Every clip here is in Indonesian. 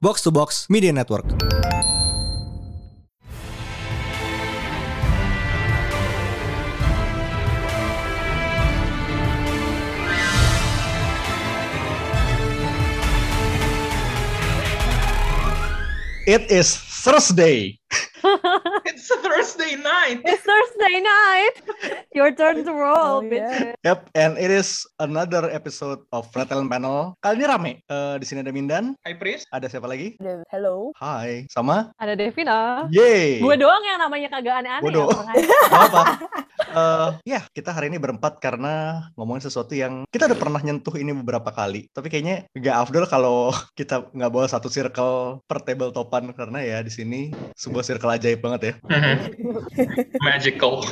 Box to Box Media Network. It is Thursday. It's a Thursday night. It's Thursday night. Your turn to roll, Oh, bitch. yeah. Yep, and it is another episode of Red Talent Panel. Kali ini rame. Eh, di sini ada Mindan, Hi, Pris. ada siapa lagi? Hello. Hai, sama Ada Devina. Yeay. Gue doang yang namanya kagak aneh-aneh ya. makanya. Gak apa. Eh, ya, kita hari ini berempat karena ngomongin sesuatu yang kita udah pernah nyentuh ini beberapa kali. Tapi kayaknya gak afdol kalau kita nggak bawa satu circle per table topan karena ya di sini sebuah circle ajaib banget ya. Mhm. Magical.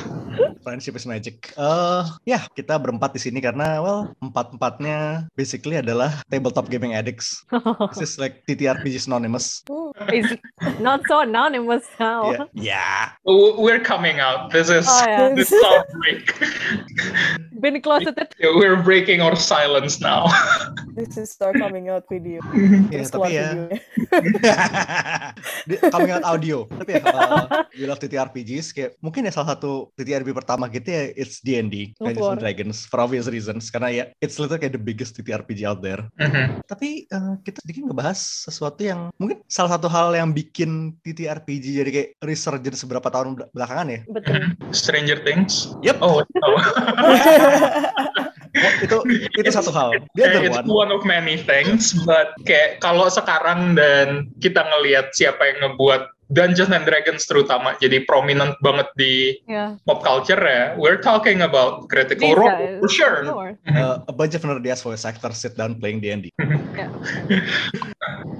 Friendship is magic. Eh, ya kita berempat di sini karena well empat empatnya basically adalah tabletop gaming addicts. This is like TTRPG synonymous. Ooh. It's not so anonymous now. Ya. W- We're coming out. This is Oh, yeah. this is our break. Been closeted. We're breaking our silence now. This is our coming out video. Ya, Terus keluar tapi ya coming out audio. Tapi ya uh, we love TTRPGs kayak mungkin ya salah satu TTRPG pertama gitu ya it's D&D Dungeons and. Dragons for obvious reasons karena ya it's literally kayak the biggest TTRPG out there. Mhm. Tapi eh, kita sedikit ngebahas sesuatu yang mungkin salah satu hal yang bikin TTRPG jadi kayak resurgence beberapa tahun bel- belakangan ya. Betul. Stranger Things. Yep. Oh. Oh, itu itu satu hal. Dia ada it's one. one of many things, but kayak kalau sekarang dan kita ngelihat siapa yang ngebuat Dungeons and Dragons terutama jadi prominent banget di Ya. pop culture ya, we're talking about Critical These Role for sure. Sure. Uh, a bunch of nerdy ass voice actors sit down playing D&D. Yeah.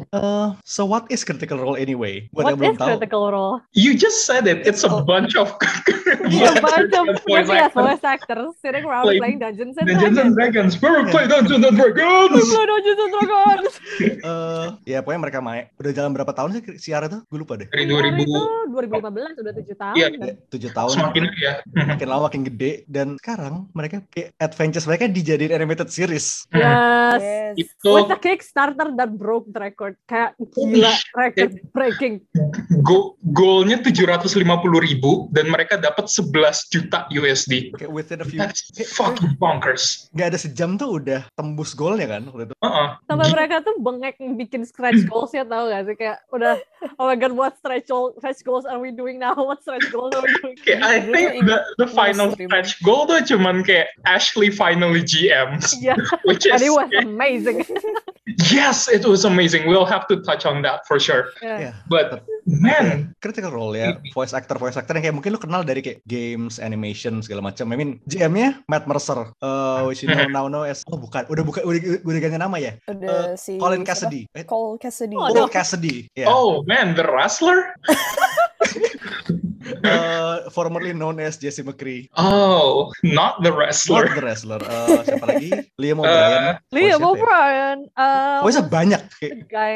Uh, so what is Critical Role anyway? Buat What yang belum is tahu. critical role? You just said it. It's a Oh. bunch of A bunch of voice actors. voice actors sitting around Playing playing Dungeons and Dungeons and Dragons. Dragons. We're play Dungeons and We Dragons. play Dungeons and Dragons. Eh, ya pokoknya mereka main. Udah jalan berapa tahun sih siar itu? Gue lupa deh. Dari Kemarin 2000 itu 2015 udah 7 tahun. Iya, kan? Tujuh tahun. semakin ya. makin lama makin gede dan sekarang mereka kayak adventures mereka dijadiin animated series. Yes. Yes. Itu With the Kickstarter that broke the record. Kayak gila, record breaking. go goalnya 750 ribu dan mereka dapat 11 juta USD. Kayak within a few That's fucking bonkers. nggak ada sejam tuh udah tembus golnya kan waktu itu. Uh-uh. Sampai mereka tuh bengek bikin stretch goals ya tau gak sih? Kayak udah, oh my god, what stretch, goal, stretch goals are we doing now? What stretch goals are we doing? Kayak I think the, the final stream. stretch goal tuh cuman kayak Ashley finally GM, Yeah, which and is it was amazing. yes, it was amazing. We'll have to touch on that for sure. Yeah. Ya, But man, critical role ya, voice actor voice actor yang kayak mungkin lu kenal dari kayak games, animation segala macam. I mean, GM-nya Matt Mercer, uh, which you know now know as oh bukan, udah bukan udah, udah ganti nama ya. Ada si Colin? Cassidy. Eh, Cole Cassidy. Oh, Cole. Cassidy. Ya. oh man, the wrestler. Uh, formerly known as Jesse McCree. Oh, not the Not wrestler. the wrestler. Uh, siapa lagi? Liam O'Brien. Liam Voice-nya apa ya? O'Brien. Uh, Voice-nya banyak. Kayak, the guy,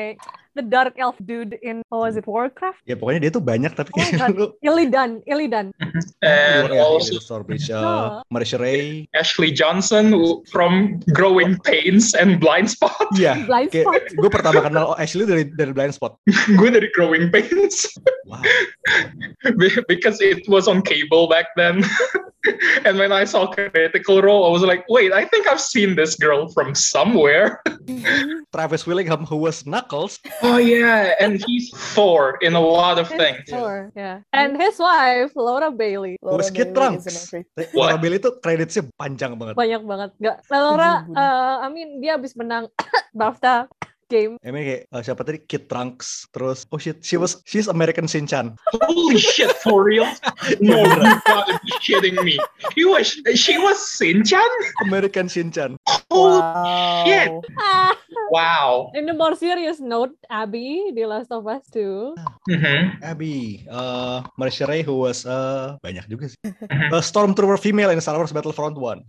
the dark elf dude in, what was it, Warcraft? ya pokoknya dia tuh banyak tapi Oh kayak lu Illidan, Illidan. And ya, also uh, No. Marisha Ray. Ashley Johnson from Growing Pains and Blind Spot. Iya. Blind spot. gue pertama kenal oh, Ashley dari dari Blind Spot. Gue dari Growing Pains Wow. because it was on cable back then. and when I saw Critical Role, I was like, wait, I think I've seen this girl from somewhere. Travis Willingham who was Knuckles. Oh yeah, and he's Thor in a lot of things. Sure, yeah. And his wife, Laura Bailey. Laura was Kid Trunks. Laura Bailey itu kreditnya panjang banget. Banyak banget. Nggak, Laura, uh, I mean, dia habis menang BAFTA game. I mean kayak uh, siapa tadi Kid Trunks terus oh shit she was she's American Shinchan. Holy shit, for real? No, you gotta be kidding me. He was, she was Sinchan? American Shinchan. Oh, Wow. shit. Wow. In a more serious note, Abby di Last of Us 2. Mhm. Abby, uh, Marisha Ray who was uh, banyak juga sih. A Stormtrooper female in Star Wars Battlefront 1.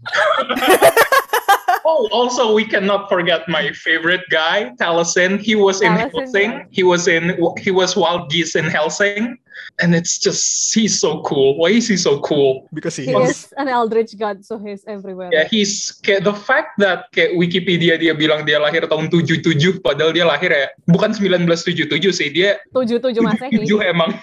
Oh, also we cannot forget my favorite guy, Taliesin. He was in Taliesin, Helsing. yeah. He was in he was Wild Geese in Helsing. and it's just he's so cool. Why is he so cool? Because he He is. is an eldritch god, so he's everywhere. Ya, he's kayak the fact that kayak Wikipedia dia bilang dia lahir tahun 77 padahal dia lahir ya bukan 1977 sih, dia Tujuh tujuh masehi. 77 emang.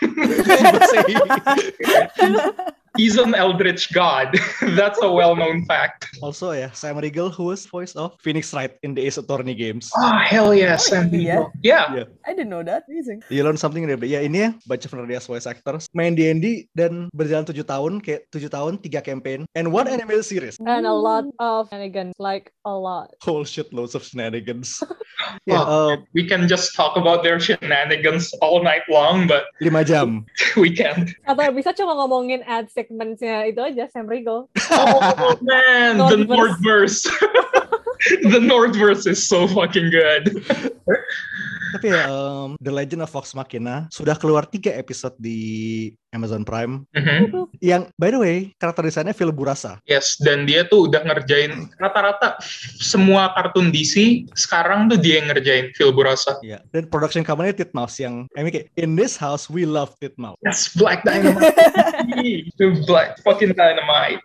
He's an eldritch god. That's a well-known fact. also ya, Sam Riegel who was voice of Phoenix Wright in the Ace Attorney games. Oh, hell yeah, Sam yeah? Riegel. Yeah. Yeah. I didn't know that. Amazing. You learn something there. Ya ini ya, of nerdy ass voice actors. Main D&D dan berjalan 7 tahun, kayak 7 tahun, 3 campaign, and one animated series. And a lot of shenanigans, like a lot. Whole shit loads of shenanigans. ya, Oh. eh, We can just talk about their shenanigans all night long, but 5 jam. we can't. Atau bisa cuma ngomongin ad segmentsnya itu aja, Sam Riegel. Oh man, the Nordverse. Nordverse. the Nordverse is so fucking good. Tapi ya, um, The Legend of Vox Machina sudah keluar 3 episode di Amazon Prime. Mhm. Yang, by the way, karakter desainnya Phil Burasa. Yes, dan dia tuh udah ngerjain rata-rata semua kartun DC sekarang tuh dia yang ngerjain Phil Burasa. Ya. Dan production company Titmouse yang, I mean, kayak, in this house, we love Titmouse. Yes, Black Dynamite. Black fucking Dynamite.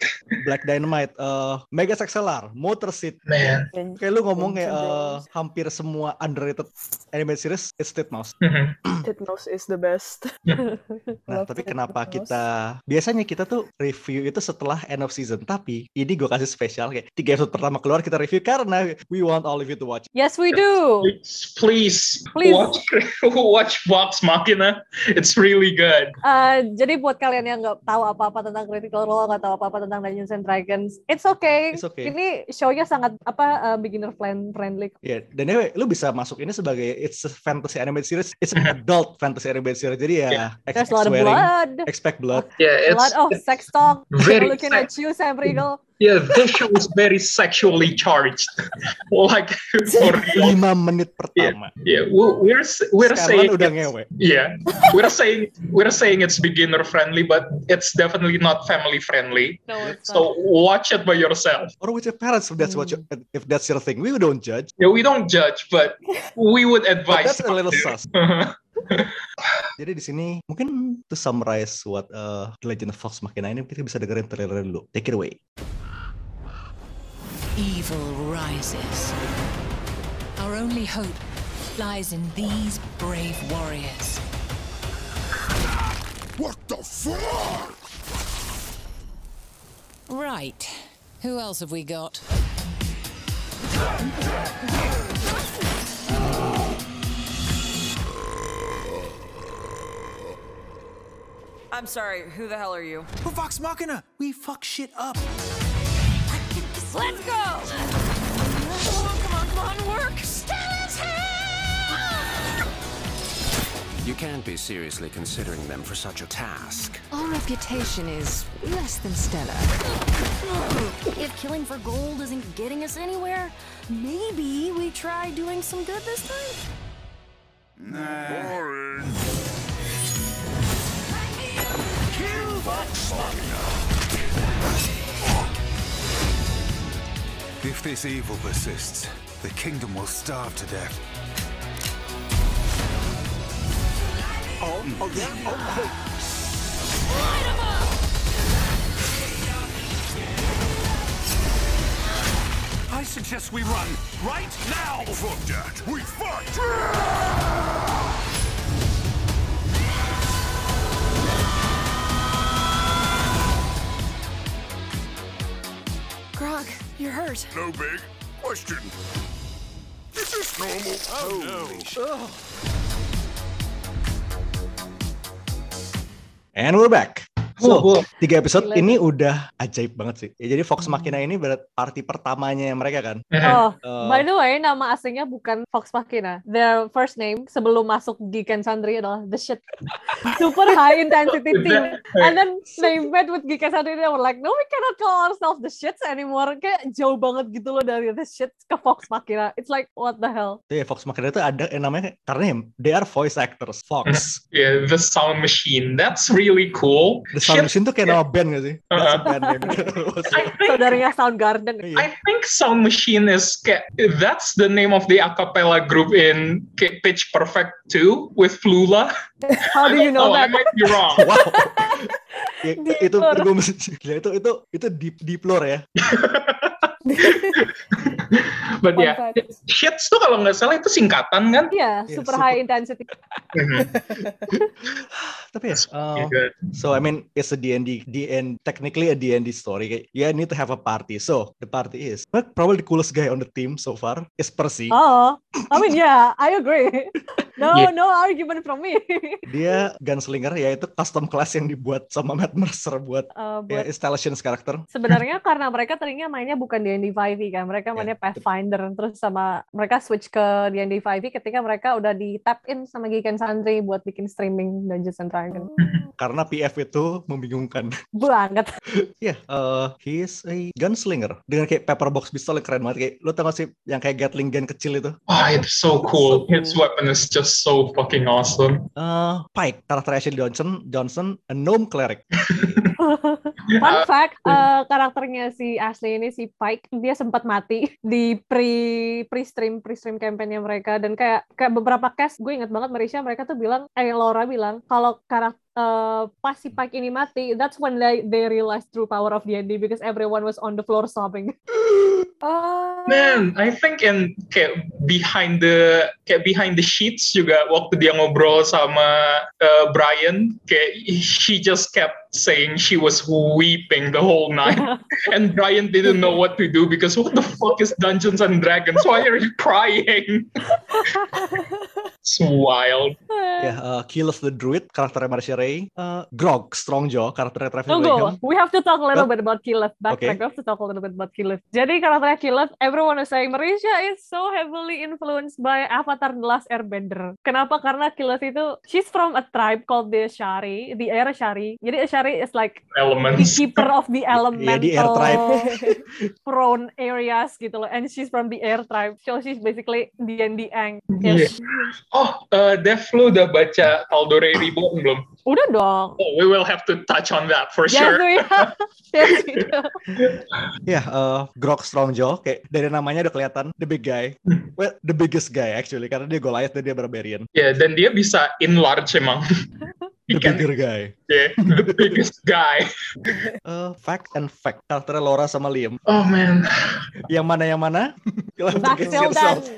Black Dynamite, uh, Mega XLR, Motor Seat. Man. Kayak lu ngomong kayak uh, hampir semua underrated animated series, it's Titmouse. Mhm. Titmouse is the best. Nah, tapi Kenapa kita biasanya kita tuh review itu setelah end of season. Tapi ini gue kasih spesial kayak tiga episode pertama keluar kita review karena we want all of you to watch. Yes, we do. Please, Please. watch watch Vox Machina. It's really good. Uh, jadi buat kalian yang nggak tahu apa-apa tentang Critical Role, nggak tahu apa-apa tentang Dungeons and Dragons, it's okay. It's okay. Ini show-nya sangat apa uh, beginner friend- friendly. Ya, dan anyway, lu bisa masuk ini sebagai it's a fantasy animated series, it's an adult fantasy animated series. Jadi ya Yeah. There's expect a lot of swearing, blood, expect blood. Yeah, a lot of sex talk. very Looking sex- at you, Sam Riegel. yeah. This show is very sexually charged. like for Lima menit pertama. yeah, we- we're we're Sekarang saying udah ngewe. Yeah, we're saying we're saying it's beginner friendly, but it's definitely not family friendly. No, it's not. So watch it by yourself. Or with your parents if that's what you, if that's your thing. We don't judge. Yeah, we don't judge, but we would But advise. that's a little not to. sus. Jadi di sini mungkin to summarize what uh, The Legend of Vox Machina ini kita bisa dengerin trailer dulu. Take it away. Evil rises. Our only hope lies in these brave warriors. What the fuck? Right. Who else have we got? I'm sorry, who the hell are you? We're Vox Machina. We fuck shit up. Let's go! Come on, come on, come on, work! You can't be seriously considering them for such a task. Our reputation is less than stellar. If killing for gold isn't getting us anywhere, maybe we try doing some good this time? Boring. If this evil persists, the kingdom will starve to death. Oh, oh, yeah, oh, I suggest we run right now. Fuck that. We fucked. Grog, you're hurt. No big question. Is this normal? Oh, no. And we're back. Cool. tiga episode Gila. ini udah ajaib banget sih. Ya, jadi Vox Machina ini berat party pertamanya mereka kan. Oh, Eh, by the way, nama aslinya bukan Fox Machina. Their first name sebelum masuk di Geekend Sandri adalah The Shit. Super high intensity team. And then they met with Geekend Sandri, they were like, no, we cannot call ourselves The Shits anymore. Kayak jauh banget gitu loh dari The Shits ke Fox Machina. It's like, what the hell? Tuh ya, Vox Machina itu ada yang namanya karena ya, they are voice actors. Fox. Yeah, the sound machine. That's really cool. The Sound. Machine tuh kayak nama band gak sih? Band name. I think Saudaranya Soundgarden. I think Sound Machine is kayak that's the name of the a cappella group in Pitch Perfect 2 with Flula. How do you know I that? might be wrong. wow. Ya, itu itu itu deep deep lore ya. But Fun yeah, fact. shits tuh kalau nggak salah itu singkatan kan? Iya, Iya, super super. high intensity. Tapi ya, uh, Yeah, so I mean it's a D&D, D&D technically a D&D story. Yeah, need to have a party. So the party is, but probably the coolest guy on the team so far is Percy. Oh, I mean, yeah, I agree. No, Yeah. no argument from me. Dia gunslinger yaitu custom class yang dibuat sama Matt Mercer buat Uh, ya, buat installations karakter. sebenarnya karena mereka tadinya mainnya bukan D&D 5e kan, mereka Ya, mainnya Pathfinder terus sama mereka switch ke D&D 5e ketika mereka udah di tap in sama Geek and Sundry buat bikin streaming Dungeons and Dragons. Karena PF itu membingungkan. Banget. Ya, uh, he is a gunslinger dengan kayak pepper box pistol yang keren banget. Kayak lo tau gak sih yang kayak Gatling gun kecil itu? Oh, it's so cool. His weapon is just so fucking awesome. Uh, Pike, karakter Ashley Johnson, Johnson, a gnome cleric. Fun fact, eh, karakternya si Ashley ini si Pike dia sempat mati di pre pre stream pre stream campaign-nya mereka. Dan kayak kayak beberapa cast gue inget banget Marisha mereka tuh bilang eh Laura bilang kalau karakter pas si Pike ini mati that's when they they realized true power of D&D because everyone was on the floor sobbing. Ah. Man, I think in kayak behind the kayak behind the sheets juga waktu dia ngobrol sama uh, Brian, kayak she just kept saying she was weeping the whole night, and Brian didn't know what to do because what the fuck is Dungeons and Dragons? Why are you crying? it's wild. Ya, uh, Keyleth the Druid, karakternya Marcia Ray. Uh, Grog, Strong Jaw, karakternya Travis Tunggu, Willingham. we have to talk a little What? bit about Killeth. Backtrack, Okay. we have to talk a little bit about Killeth. Jadi karakternya Killeth, everyone is saying Marisha is so heavily influenced by Avatar The Last Airbender. Kenapa? Karena Killeth itu, she's from a tribe called the Shari, the Air Shari. Jadi Shari is like the Elements. keeper of the Iya, the Air tribe. elemental prone areas gitu loh. And she's from the Air tribe. So she's basically D&D Ang. Yeah. Oh, uh, Dev, lu udah baca Tal'Dorei Reborn belum? Udah dong. Oh, we will have to touch on that for Yes, sure. we yes, we do. Ya, uh, Grog, Strong Jaw, kayak dari namanya udah kelihatan the big guy. Well, the biggest guy actually, karena dia Goliath dan dia Barbarian. Ya, dan dia bisa enlarge emang. The He can, bigger guy. yeah, the biggest guy. Uh, fact and fact, karakternya Laura sama Liam. Oh man. Yang mana yang mana? Baxildan. yourself.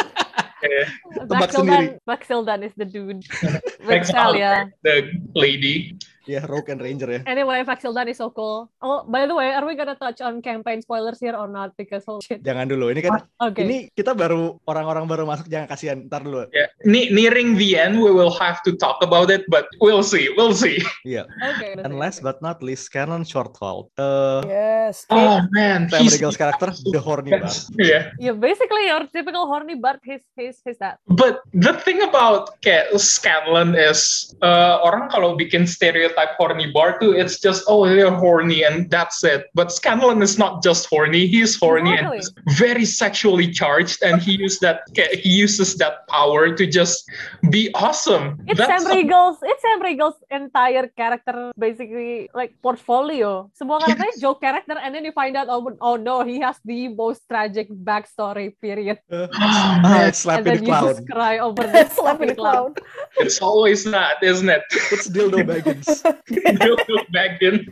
Yeah. Tebak sendiri. Baxildan, Baxildan is the dude. With Thanks, Celia. The lady. Ya, Rogue and Ranger ya. Anyway, Baxildan is so cool. Oh, by the way, are we gonna touch on campaign spoilers here or not? Because oh shit. Jangan dulu, ini kan Okay. ini kita baru orang-orang baru masuk jangan kasihan ntar dulu. Yeah. Ne- nearing the end, we will have to talk about it, but we'll see. We'll see. Iya. okay. And last but not least, Canon Shortfall. Uh, Yes. Oh man. Sam he's- Regal's karakter, the horny bar. Yeah. Yeah, basically your typical horny but his his his that. But the thing about Scanlan is uh, orang kalau bikin stereotype horny bar tuh it's just oh they're horny and that's it. But Scanlan is not just horny, he's horny and Exactly. he's very sexually charged and he used that he uses that power to just be awesome. It's That's Sam Regal's it's Sam Regal's entire character basically like portfolio. Semua karakternya joke character and then you find out oh, oh no, he has the most tragic backstory period. Uh, Oh, ah, slap and in then the you clown. just cry over the Slap in the clown. it's always that, isn't it? It's dildo baggins. Back in.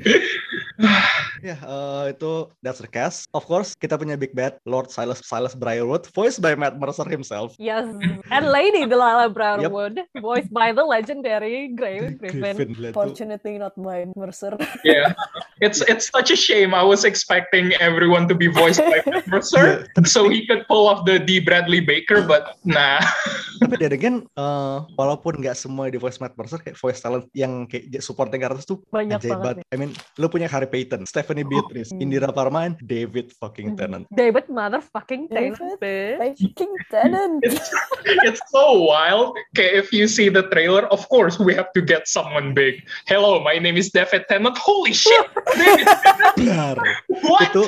Ya, eh, itu that's the cast. Of course, kita punya big bad Lord Silas Silas Briarwood, voiced by Matt Mercer himself. Yes, and Lady Delilah Brownwood, voiced by the legendary Grave Griffin. Griffin. Fortunately not by Mercer. Yeah, it's it's such a shame. I was expecting everyone to be voiced by Matt Mercer, so he could pull off the D. Bradley Baker, but nah. Tapi dan again, eh, walaupun nggak semua di voice Matt Mercer, kayak voice talent yang kayak j- supporting karakter tuh Banyak ajaib banget banget. I mean, lu punya Harry Payton, Stephanie Beatrice, Indira Parman, David fucking Tennant. David motherfucking David Tennant, bitch. Fucking Tennant. It's, it's so wild. Okay, if you see the trailer, of course we have to get someone big. Hello, my name is David Tennant. Holy shit! David Tennant, Benar. what? itu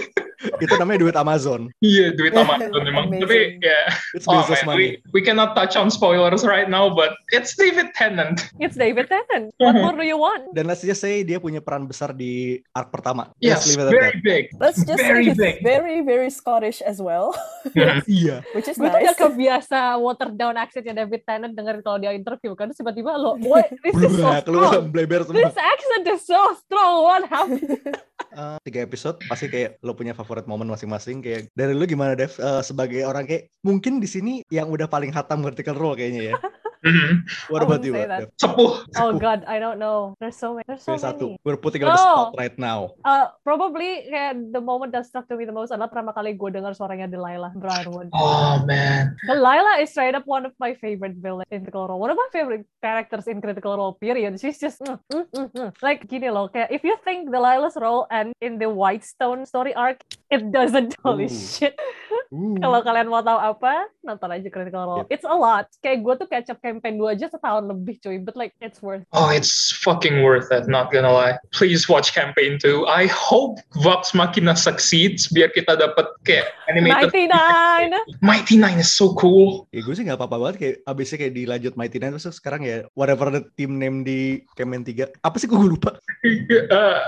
itu namanya duit Amazon. Iya, duit Amazon memang. Tapi ya, It's oh man, money. we, we cannot touch on spoilers right now, but it's David Tennant. It's David Tennant. What Mhm. more do you want? Dan let's just say dia punya peran besar di arc pertama. Yes, Let's very that. big. Let's just Very say he's big. very, very Scottish as well, Iya. which is Gue tuh nice. udah kebiasa water down accentnya David Tennant dengerin kalau dia interview kan tiba-tiba lo, wait, this is so strong. bleber semua. This accent is so strong. What happened? Eh, tiga episode pasti kayak lo punya favorit momen masing-masing kayak dari lu gimana Dev Eh, sebagai orang kayak mungkin di sini yang udah paling hatam vertical role kayaknya ya. Mhm. What about you. Sepuh. Oh God, I don't know. There's so many. There's so satu. many. We're putting on the No. spot right now. Uh, probably kayak the moment that struck to me the most adalah pertama kali gue dengar suaranya Delilah Briarwood. Oh man. Delilah is straight up one of my favorite villains in Critical Role. One of my favorite characters in Critical Role. Period. She's just mm, mm, mm, mm. like gini loh. Kayak if you think Delilah's role and in the Whitestone story arc, it doesn't. Holy Ooh. shit. Kalau kalian mau tahu apa, nonton aja Critical Role. It's a lot. Kayak gue tuh catch up campaign 2 aja setahun lebih cuy. But like it's worth. Oh, it's fucking worth it. Not gonna lie. Please watch campaign 2. I hope Vox Machina succeeds biar kita dapat kayak animated. 99. Mighty Nine is so cool. Ya gue sih gak apa-apa banget kayak abisnya kayak dilanjut Mighty Nine terus sekarang ya whatever the team name di Kemen 3. Apa sih gue lupa? Uh,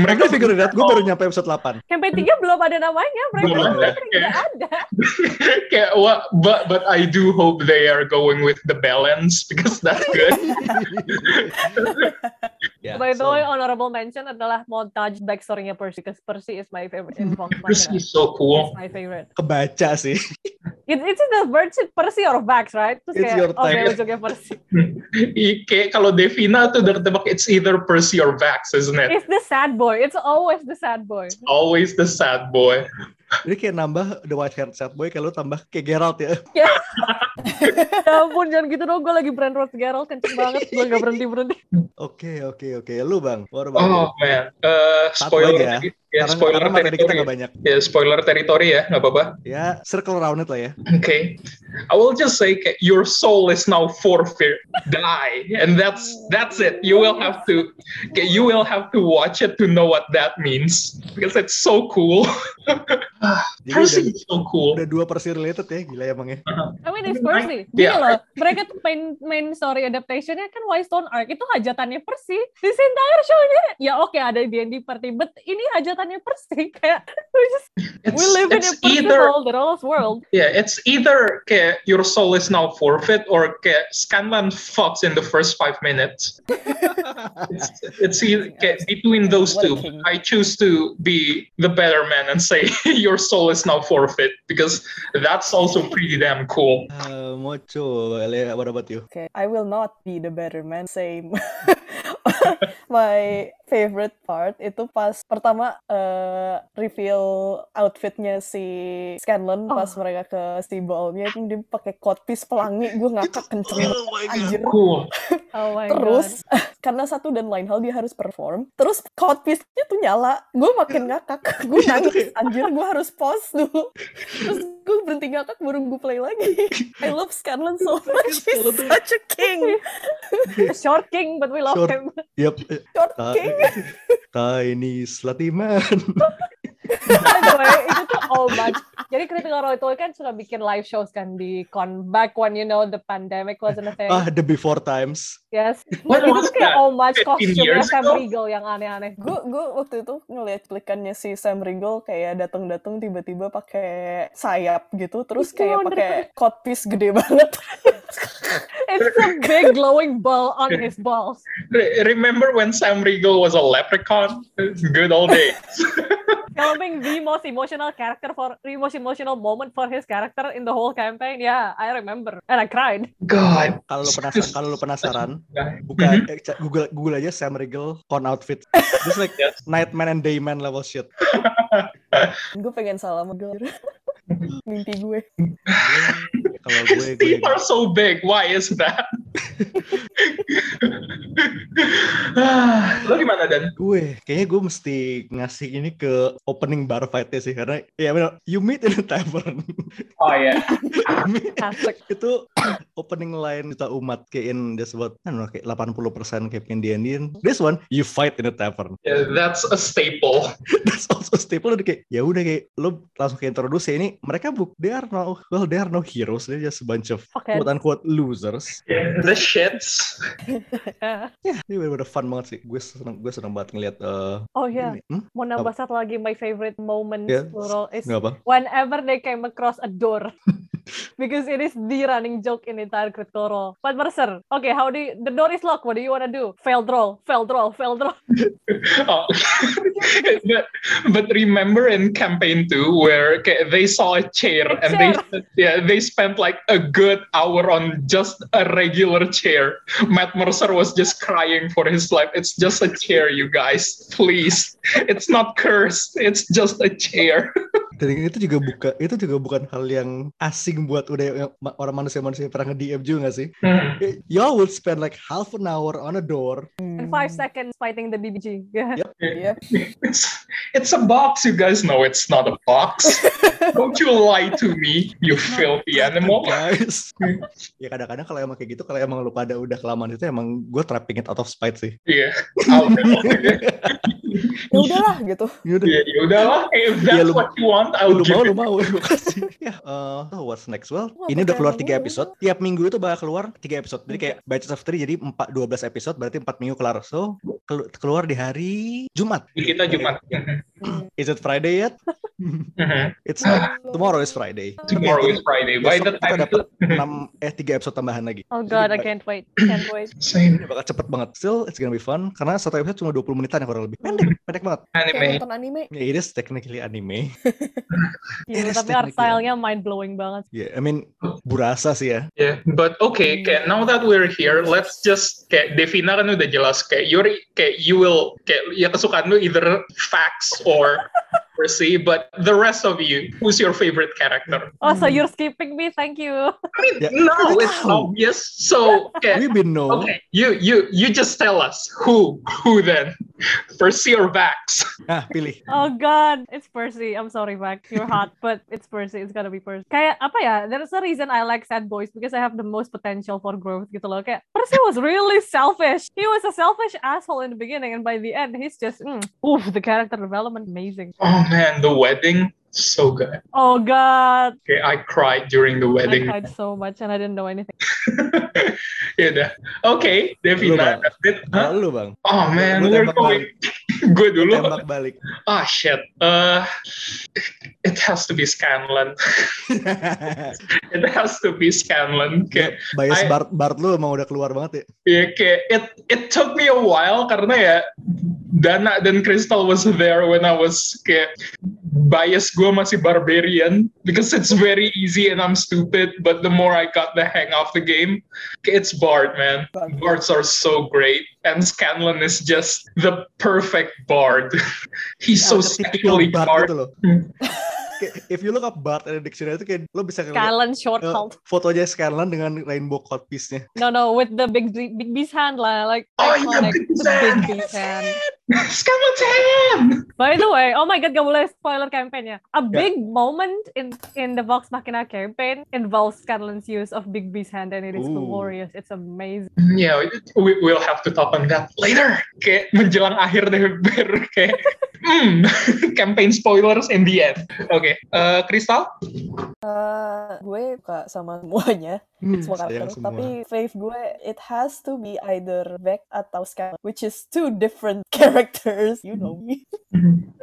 Mereka mereka figure it out, gue baru nyampe episode 8. Campaign 3 belum ada namanya. Mereka Belum tidak ada. kayak what but but I do hope they are going with the balance because that's good. Ya, By the so- way, honorable mention adalah montage backstory-nya Percy, because Percy is my favorite Machina. is so It's cool. my favorite. kebaca sih. It, it's either Percy, Percy or Vax, right? Terus It's kayak, your time. ujungnya Percy. Kayak kalau Devina tuh udah ketebak it's either Percy or Vax, isn't it? It's the sad boy. It's always the sad boy. Always the sad boy. Jadi kayak nambah The White Haired Sad Boy kalau tambah kayak Geralt ya. Ya ampun, jangan gitu dong. Gue lagi brand road Geralt, kenceng banget. Gue gak berhenti-berhenti. Oke, oke, oke. Lu Bang, what about? Oh man, uh, Satu spoiler, aja ya. Ya Karena, spoiler karena materi kita territory. gak banyak. Ya spoiler territory ya, nggak apa-apa. Ya, circle around it lah ya. Okay, I will just say your soul is now forfeit, die, and that's that's it. You will have to, you will have to watch it to know what that means because it's so cool. Jadi Percy udah, is so cool. udah dua Percy related ya, gila emang ya. I mean, it's Percy. Gini Yeah. loh, mereka tuh main, main story adaptation-nya kan Whitestone Arc. Itu hajatannya Percy. This entire show-nya, ya oke ada D&D party, but ini hajatannya Percy. Kayak, we just, we It's, live in a Percy either world, the Rolls world. yeah, it's either kayak, your soul is now forfeit or kayak, Scanlan fucks in the first five minutes. it's it's either, kayak, between those two. I choose to be the better man and say your soul is now forfeit because that's also pretty damn cool. Uh, Mocho, what about you? Okay, I will not be the better man. Same. My favorite part itu pas pertama eh, reveal outfitnya si Scanlan pas Oh. mereka ke si ballnya itu dia pakai codpiece pelangi gue ngakak kenceng Oh my anjir Cool. Oh my terus karena satu dan lain hal dia harus perform terus codpiece-nya tuh nyala gue makin ngakak gue nangis anjir gue harus pause dulu terus gue berhenti ngakak baru gue play lagi I love Scanlan so much he's such a king God. Short King, but we love Short. him. Yep. short Ta- king kainis latiman. By the way, itu tuh all much. Jadi Critical Role itu kan suka bikin live shows kan di con back when you know the pandemic wasn't a thing. ah, the before times. Yes. When itu was tuh kayak that? all much 15 costume years Sam? Riegel yang aneh-aneh. gue gue waktu itu ngeliat cuplikannya si Sam Riegel kayak datang-datang tiba-tiba pakai sayap gitu terus Itu kayak pakai codpiece gede banget It's a big glowing ball on his balls. Re- remember when Sam Riegel was a leprechaun? Good old days. Filming the most emotional character for the most emotional moment for his character in the whole campaign. Yeah, I remember. And I cried. God. Kalau lu penasaran, kalau lu penasaran, buka eh, ca- Google Google aja Sam Riegel con outfit. Just like Yes. Nightman and Dayman level shit. gue pengen salam sama Riegel mimpi gue Kalau gue gue Feet are so big. Why is that? Lo gimana Dan? Gue, kayaknya gue mesti ngasih ini ke opening bar fight-nya sih. Karena, ya bener, you meet in a tavern. Oh ya. Asik. itu opening line kita umat kayak in this about I don't know, kayak 80% kayak in the Indian. This one you fight in a tavern. Yeah, that's a staple. That's also staple udah kayak ya udah kayak lo langsung kayak introduce ya ini mereka buk they are no well they are no heroes they're just a bunch of Fuckheads. quote unquote losers. Yeah, the shits. Yeah. Ya, ini bener-bener fun banget sih. Gue seneng gue seneng banget ngeliat eh Oh yeah. ini. Hmm? Mau nambah satu lagi my favorite moment Yeah. plural is Nggak apa? whenever they came across a door. because it is the running joke in entire Critical Role. But Mercer, okay, how do you, the door is locked. What do you want to do? Failed roll, failed roll, failed roll. Oh. But, but remember in campaign two where okay, they saw a chair A and they yeah they spent like a good hour on just a regular chair. Matt Mercer was just crying for his life. It's just a chair, you guys. Please, it's not cursed. It's just a chair. Dan itu juga buka itu juga bukan hal yang asing buat udah orang manusia-manusia pernah nge-DM juga gak sih? Hmm. Y'all would spend like half an hour on a door. In five seconds fighting the BBG. Yeah. Yep. Yeah. It's it's a box. You guys know it's not a box. Don't you lie to me, you filthy animal. Guys. ya kadang-kadang kalau emang kayak gitu kalau emang lu pada udah kelamaan itu emang gue trapping it out of spite sih. Yeah. Ya udahlah gitu. Yaudah. yeah, ya udahlah. If that's Ya, lu- what you want, I'll lu give mau it. lu mau. Lu kasih ya oh, what's next? Well Wah, ini udah keluar tiga episode. Tiap minggu itu bakal keluar tiga episode. Jadi kayak batches of three jadi empat dua belas episode berarti empat minggu kelar. So kelu- keluar di hari Jumat. Di kita Jumat. is it Friday yet? It's not. Tomorrow is Friday. Tomorrow is Friday. By the Besok kita time dapat enam eh tiga episode tambahan lagi. Oh god, I can't wait. Can't wait. same. Ini bakal cepet banget. Still it's gonna be fun. Karena satu episode cuma 20 menitan ya kurang lebih. Pendek pendek banget Kayak anime. nonton anime. ya it is technically anime is tapi art style-nya mind blowing banget. ya I mean burasa sih ya Yeah, but okay, kayak now that we're here, let's just kayak Devina kan udah jelas kayak you're kayak you will kayak ya kesukaan lu either facts or Percy, but the rest of you, who's your favorite character? Oh, so you're skipping me? Thank you. I mean, Yeah. no, it's Tahu. obvious. So, okay, we been know okay, you you you just tell us who who then, Percy or Vax? nah pilih Oh god, it's Percy. I'm sorry, Mac. You're hot, but it's Percy. It's gotta be Percy. Kayak apa ya? There's a reason I like sad boys because I have the most potential for growth gitu loh. Kayak Percy was really selfish. He was a selfish asshole in the beginning, and by the end, he's just mm, oof. The character development amazing. Oh man, the wedding so good. Oh god, Okay, I cried during the I wedding. cried so much and I didn't know anything. ya udah. Okay, Devina. Huh? Kalau lu bang Oh man, Lu we're going. Gue dulu. tembak balik Ah shit. Uh, it has to be Scanlan. it has to be Scanlan. Kayak, bias I- Bart Bart lu emang udah keluar banget ya ya kayak it it took me a while karena ya Dana dan Crystal was there when I was kayak bias gue masih barbarian because it's very easy and I'm stupid but the more I got the hang of the game it's Bard man Bards are so great and Scanlan is just the perfect Bard he's so Ya, sexually Bard gitu loh Kayak, if you look up Bart in the dictionary itu kayak lo bisa ngeliat Scanlan short eh, halt. fotonya Scanlan dengan rainbow codpiece-nya No, no, with the big big beast hand lah, like Oh, yeah, Big Beast the big hand. hand. Hand By the way, oh my god, gak boleh spoiler campaign ya. A big moment in in the Vox Machina campaign involves Scanlan's use of Big Beast hand and it is Ooh. glorious. It's amazing. Yeah, we, we'll have to talk on that later. Kayak menjelang akhir deh, biar kayak hmm, campaign spoilers in the end. Oke, eh, Crystal? Eh, gue suka sama semuanya, Hmm, semua karakter. semua. Tapi fave gue, it has to be either Vec atau Scan, which is two different characters. You know me.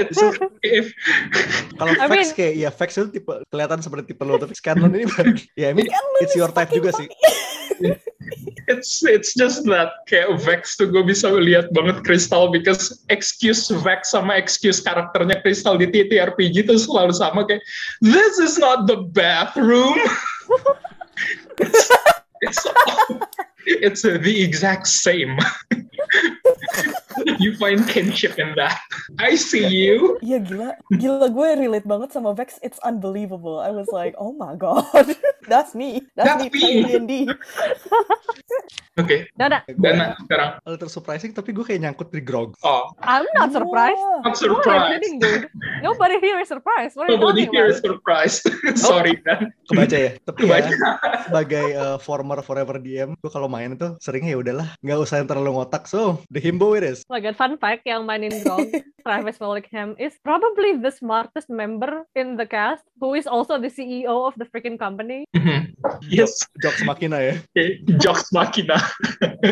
It's- if kalau I Vex mean- kayak ya Vex itu tipe kelihatan seperti tipe lo tapi Scanlan ini ya I mean Scanlan it's is your type juga sih it's it's just that kayak Vex tuh gue bisa lihat banget Crystal because excuse Vex sama excuse karakternya Crystal di TTRPG tuh selalu sama kayak this is not the bathroom. it's it's, it's uh, the exact same. you find kinship in that. I see you. Iya gila, gila gue relate banget sama Vex. It's unbelievable. I was like, oh my god, that's me, that's, That's me me. D&D. Oke, Dana, Dana sekarang. A little surprising, tapi gue kayak nyangkut di grog. Oh, I'm not surprised. not Who are you surprised. kidding, dude? Nobody here is surprised. What Nobody here is surprised. Sorry, Dan. Kebaca ya. Tapi ya, Kebaca. sebagai uh, former forever DM, gue kalau main itu seringnya ya udahlah, nggak usah yang terlalu ngotak. So, the himbo it is. Oh my god, fun fact yang mainin Grog, Travis Willingham is probably the smartest member in the cast who is also the CEO of the freaking company. Mhm. Yes. Jokes makina ya. Okay, Jokes Machina.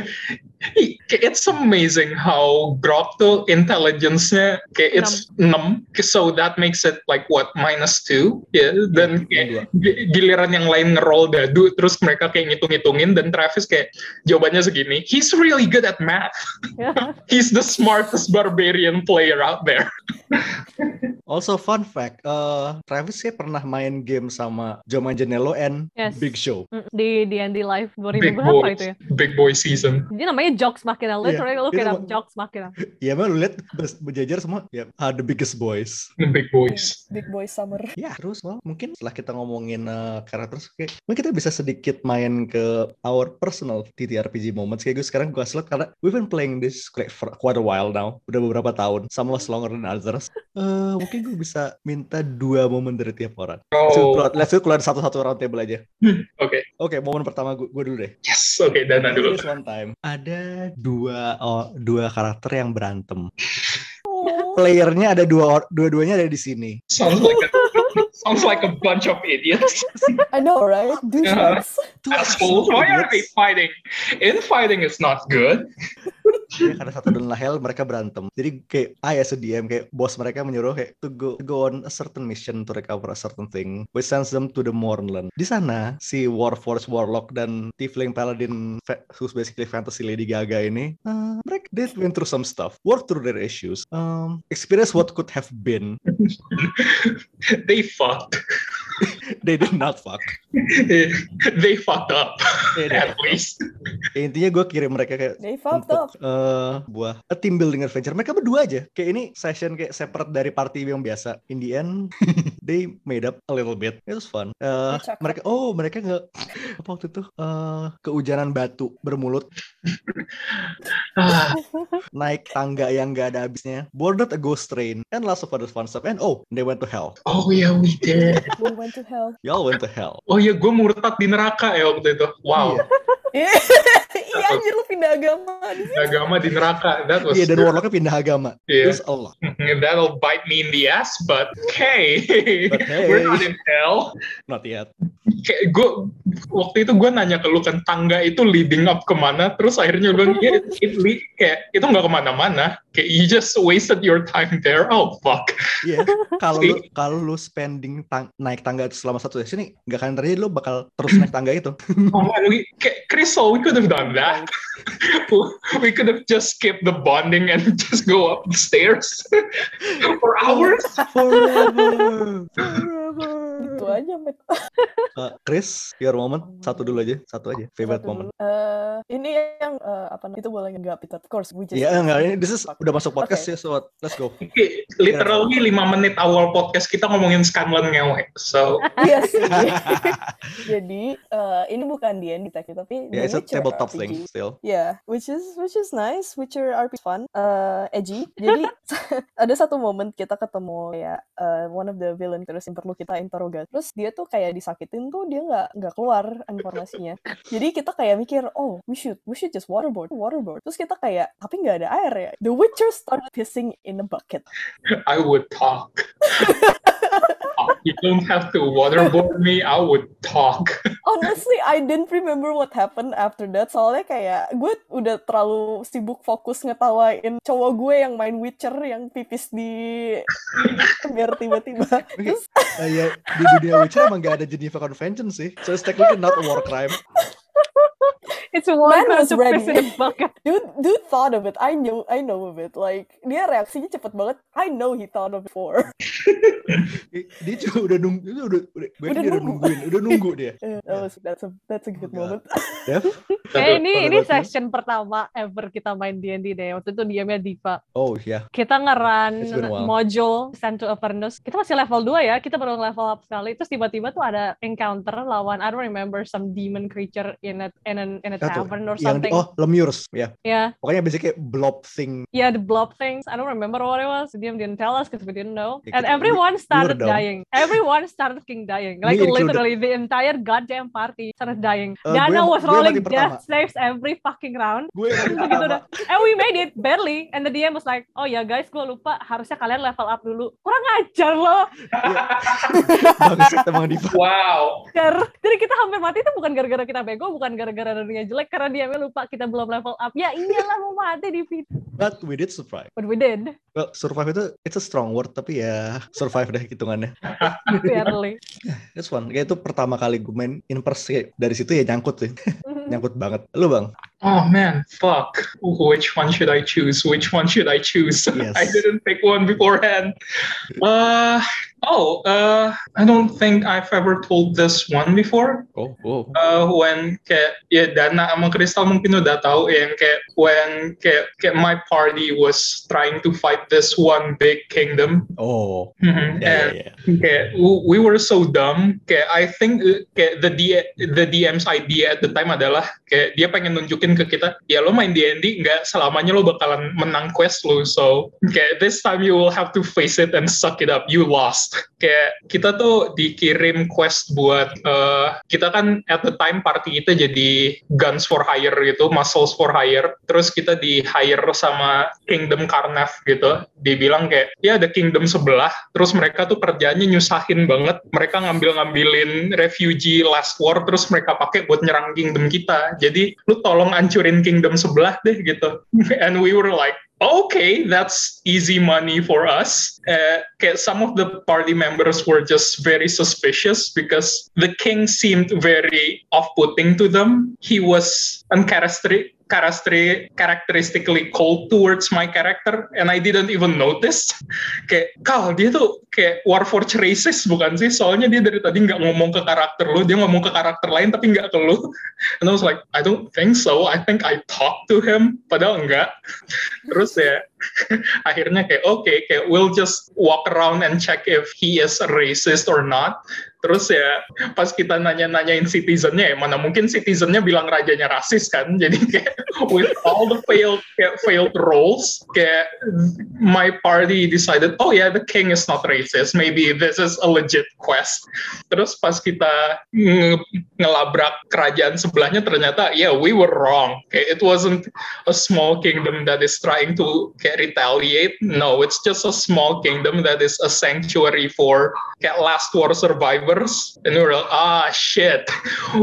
it's amazing how Grok tuh intelligence-nya kayak it's 6. So that makes it like what minus 2. Ya, dan kayak gi- giliran yang lain ngeroll dadu terus mereka kayak ngitung-ngitungin dan Travis kayak jawabannya segini. He's really good at math. He's the smartest barbarian player out there. Also fun fact, uh, Travis sih pernah main game sama Joe Manganiello and Yes. Big Show. Mm, Di D&D Live 2000 Big berapa boy, itu ya? big boy season. Jadi namanya Jokes Machina. Literally it up, ma- Jokes Machina. Ya emang lu lihat berjajar semua, ya ah, the biggest boys. The big boys. Big Boy Summer. Ya, terus well, mungkin setelah kita ngomongin uh, karakter, kayak, mungkin kita bisa sedikit main ke our personal TTRPG moments. Kayak gue sekarang gue slot karena we've been playing this like for quite a while now, udah beberapa tahun. Some was longer than others. Eh, mungkin gue bisa minta dua momen dari tiap orang. Oh. keluar, let's do keluar satu-satu round table aja. Oke. Oke, momen pertama gue, gue dulu deh. Yes. Oke, Dana dulu. This one time ada dua oh, dua karakter yang berantem. Playernya ada dua dua-duanya ada di sini. Sounds like a, sounds like a bunch of idiots. I know, right? Douchebags. Assholes. Why are they fighting? Infighting is not good. Ya, karena satu dan Lahel mereka berantem. Jadi kayak ah ya sediem kayak bos mereka menyuruh kayak to go to go on a certain mission to recover a certain thing which sends them to the Mournland. Di sana si Warforged Warlock dan Tiefling Paladin who's basically fantasy Lady Gaga ini uh, mereka they went through some stuff, work through their issues, um, experience what could have been. They fucked. They did not fuck. they fucked up. At least. Ya, intinya gue kirim mereka kayak They fucked untuk eh, buah a team building adventure. Mereka berdua aja. Kayak ini session kayak separate dari party yang biasa. In the end, they made up a little bit. It was fun. Eh, Cakep. mereka oh mereka nggak apa waktu itu eh, keujanan batu bermulut naik tangga yang nggak ada habisnya. Boarded a ghost train and lots of other fun stuff. And oh, they went to hell. oh yeah, we did. We went to hell. Y'all went to hell. Oh iya, gue murtad di neraka ya waktu itu. Wow. Iya. Iya anjir lu pindah agama di sini. Agama di neraka. That was. Iya dan warlocknya pindah agama. Yeah. Terus Allah. That'll bite me in the ass, but hey, But hey. we're not in hell. Not yet. Kayak gue waktu itu gue nanya ke lu kan tangga itu leading up ke mana, terus akhirnya lu bilang yeah, it, lead, kayak itu nggak ke mana-mana. Kayak you just wasted your time there. Oh fuck. Iya, kalau lu kalau lu spending tang- naik tangga itu selama satu sesi nih, nggak akan terjadi lu bakal terus naik tangga itu. Oh man, we, kayak Crystal, we could have done that. we could have just skipped the bonding and just go up the stairs for hours. Forever. Gitu aja, Met. Uh, Chris, your moment satu dulu aja, satu aja, favorite Satu moment. dulu. Eh, ini yang eh, apa namanya itu boleh nggak Peter? Of course, we just Iya enggak, ini this is udah masuk podcast Oke. ya, so let's go. Oke, literally lima menit awal podcast kita ngomongin Scanlan ngewe. So, Iya sih. Jadi eh, ini bukan D&D tech tapi Ya, The it's a tabletop RPG. thing still. Yeah, which is which is nice. Witcher RPG fun, uh, edgy. Jadi ada satu momen kita ketemu ya uh, one of the villain terus yang perlu kita interrogate. Terus dia tuh kayak disakitin tuh dia nggak nggak keluar informasinya. Jadi kita kayak mikir, oh we should we should just waterboard, waterboard. Terus kita kayak tapi nggak ada air ya. The Witcher started pissing in a bucket. I would talk. you don't have to waterboard me, I would talk. Honestly, I didn't remember what happened after that. Soalnya kayak gue udah terlalu sibuk fokus ngetawain cowok gue yang main Witcher yang pipis di biar tiba-tiba. Terus Uh, ya di dunia Witcher emang gak ada Geneva Convention sih, so it's technically not a war crime. It's war Man was ready. piss in a bucket. dude, dude thought of it. I knew, I know of it. Like dia reaksinya cepet banget. I know he thought of it before. Dia juga udah nunggu, udah, udah, udah, Udah udah nunggu. nungguin, udah nunggu dia. Eh, that was, that's a that's a good moment. Dev? Eh, ini ini session pertama ever kita main D&D deh. Waktu itu diamnya Diva. Oh ya, Kita ngeran module Send to Avernus. Kita masih level 2 ya. Kita baru level up sekali. Terus tiba-tiba tuh ada encounter lawan I don't remember some demon creature in a in a, in a tuh? Yang di- oh, Lemures, ya. Yeah, Pokoknya basically blob thing. yeah, the blob things. I don't remember what it was. Diam didn't tell us because we didn't know. Ya, And everyone we- we were started dumb. dying. Everyone started king dying. Like Me included. literally the entire goddamn party started dying. Diana gue- was rolling death saves every fucking round. Gue Gitu pertama. dah. And we made it barely. And the DM was like, oh ya guys, gue lupa harusnya kalian level up dulu. Kurang ajar loh. Bangsat emang Diva. Wow. Jadi kita hampir mati itu bukan gara-gara kita bego, bukan gara-gara darinya jelek, karena dia lupa kita belum level up. Ya iyalah mau mati di fit. But we did survive. But we did, Well, survive itu it's a strong word tapi ya survive deh hitungannya. barely. That's fun. Kayak itu pertama kali gue main in person dari situ ya nyangkut sih. nyangkut banget. Lu bang? Oh man, fuck. Which one should I choose? Which one should I choose? Yes. I didn't pick one beforehand. Uh oh, uh I don't think I've ever told this one before. Oh, oh. Uh, when kayak ya Dana sama Crystal mungkin udah tahu yang kayak when kayak kayak my party was trying to fight this one big kingdom. Oh. Mhm. Ya, And ya. kayak we were so dumb kayak I think uh, kayak the D the DM's idea at the time adalah kayak dia pengen nunjukin ke kita ya lo main D&D nggak selamanya lo bakalan menang quest lo. So kayak this time you will have to face it and suck it up. You lost kayak kita tuh dikirim quest buat uh, kita kan at the time party kita jadi guns for hire gitu muscles for hire. Terus kita di hire sama Kingdom Karnav gitu. Dibilang kayak ya ada kingdom sebelah. Terus mereka tuh kerjanya nyusahin banget. Mereka ngambil-ngambilin refugee last war terus mereka pakai buat nyerang kingdom kita. Jadi lu tolong ancurin kingdom sebelah deh gitu. And we were like okay that's easy money for us. Uh, some of the party members were just very suspicious because the king seemed very off-putting to them. He was uncharacteristic. characteri- characteristically cold towards my character and I didn't even notice. Kayak Kal dia tuh kayak Warforged racist bukan sih? Soalnya dia dari tadi nggak ngomong ke karakter lu dia ngomong ke karakter lain tapi nggak ke lu. And I was like I don't think so. I think I talked to him. Padahal enggak terus ya akhirnya kayak oke kayak we'll just walk around and check if he is a racist or not. Terus ya pas kita nanya-nanyain citizennya ya mana mungkin citizennya bilang rajanya rasis kan? Jadi kayak with all the failed kayak failed roles kayak my party decided oh yeah the king is not racist. Maybe this is a legit quest. Terus pas kita nge- ngelabrak kerajaan sebelahnya ternyata yeah we were wrong. Kayak it wasn't a small kingdom that is trying to retaliate no it's just a small kingdom that is a sanctuary for last war survivors and we were like ah shit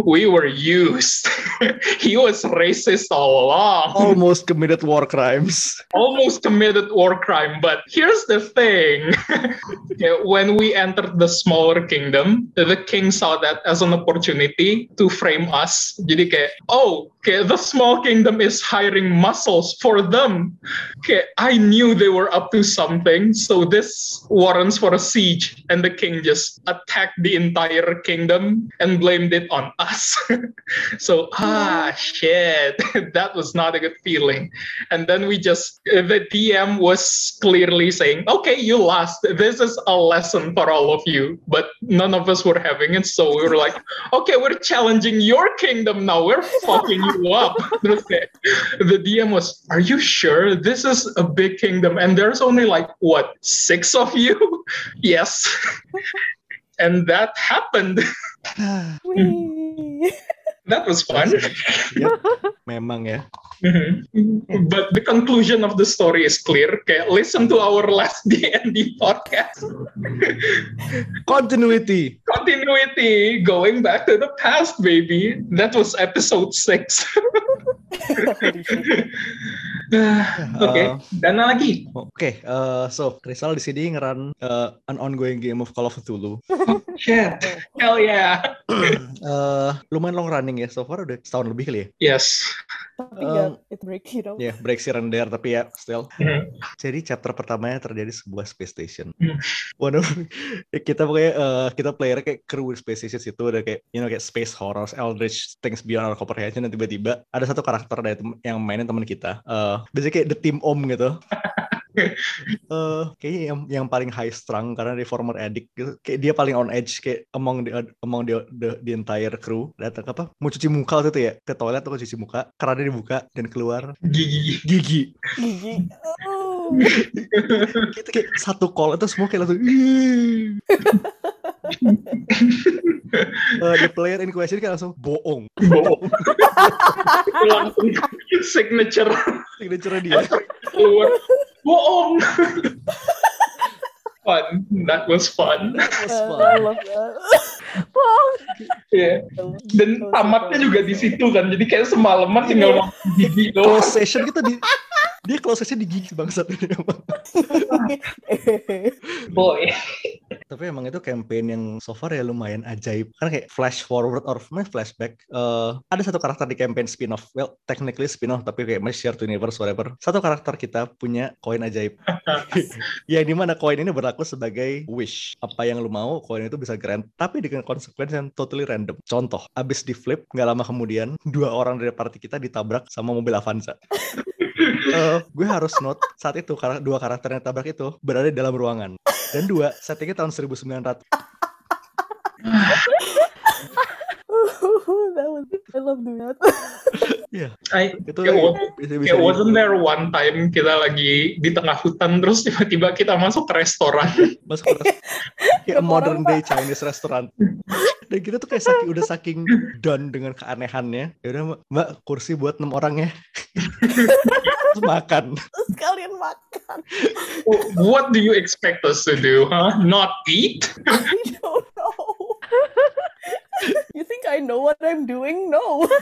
we were used he was racist all along Almost committed war crimes. almost committed war crime. But here's the thing when we entered the smaller kingdom, the king saw that as an opportunity to frame us. Jadi kayak, oh, kayak the small kingdom is hiring muscles for them. Okay, I knew they were up to something, so this warrants for a siege. And the king just attacked the entire kingdom and blamed it on us. so, ah, shit, that was not a good feeling. And then we just, the DM was clearly saying, okay, you lost. This is a lesson for all of you. But none of us were having it. So we were like, okay, we're challenging your kingdom now. We're fucking you up. The DM was, are you sure this is a big kingdom? And there's only like, what, six of you? yes. and that happened. Wih. that was fun. Yep. Memang ya. Mhm. But the conclusion of the story is clear. Okay, listen to our last D&D podcast. Continuity. Continuity, going back to the past, baby. That was episode six. Shit. Oke, Uh, Dana lagi. Oke, eh, so Rizal di sini ngeran eh, an ongoing game of Call of Cthulhu. Shit. Hell yeah. Eh, lumayan long running ya, so far udah setahun lebih kali ya. Yes. Tapi Um, nggak it break you know. Ya, break here and there, tapi ya still. Mhm. Jadi chapter pertamanya terjadi sebuah space station. Hmm. One of- kita pokoknya eh, kita player kayak kru di space station itu udah kayak you know kayak space horrors, eldritch things beyond our comprehension dan tiba-tiba ada satu karakter dari tem- yang mainin teman kita. Eh, biasanya kayak the team om gitu. eh kayaknya yang yang paling high strung karena dia former addict gitu. Kayak dia paling on edge kayak among the among the, the, the entire crew. Datang apa? Mau cuci muka waktu itu ya ke toilet atau cuci muka. Kerannya dibuka dan keluar Gigi. gigi. Gigi. Oh. Itu kayak satu call itu semua kayak langsung. "Ih." Eh, the player in question kayak langsung bohong. Bohong. Langsung signature Signature dia. keluar. Bohong. Fun. That was fun. Was Uh, fun. I love that. Dan tamatnya juga di situ kan. Jadi kayak semalaman tinggal makan gigi doang. Close session kita di dia close session di gigi bangsat ini emang. Boy. Tapi emang itu campaign yang so far ya lumayan ajaib. Kan kayak flash forward or flashback. eh ada satu karakter di campaign spin-off. Well, technically spin-off tapi kayak masih shared universe whatever. Satu karakter kita punya koin ajaib. ya di mana koin ini berlaku sebagai wish. Apa yang lu mau, koin itu bisa grant. Tapi dengan konsekuensi yang totally random. Contoh, abis di flip, nggak lama kemudian, dua orang dari party kita ditabrak sama mobil Avanza. Eh, gue harus note saat itu kar- dua karakter yang tabrak itu berada di dalam ruangan dan dua settingnya tahun 1900 that was I love doing that. Iya, I, itu Kayak wa- bisa bisa kayak wasn't there one time kita lagi di tengah hutan terus tiba-tiba kita masuk ke restoran. masuk ke kayak modern day Chinese restaurant dan kita tuh kayak saking udah saking done dengan keanehannya ya udah mbak, mbak kursi buat enam orang ya terus makan Terus kalian makan. What do you expect us to do? Huh? Not eat? I don't know. you think I know what I'm doing? No.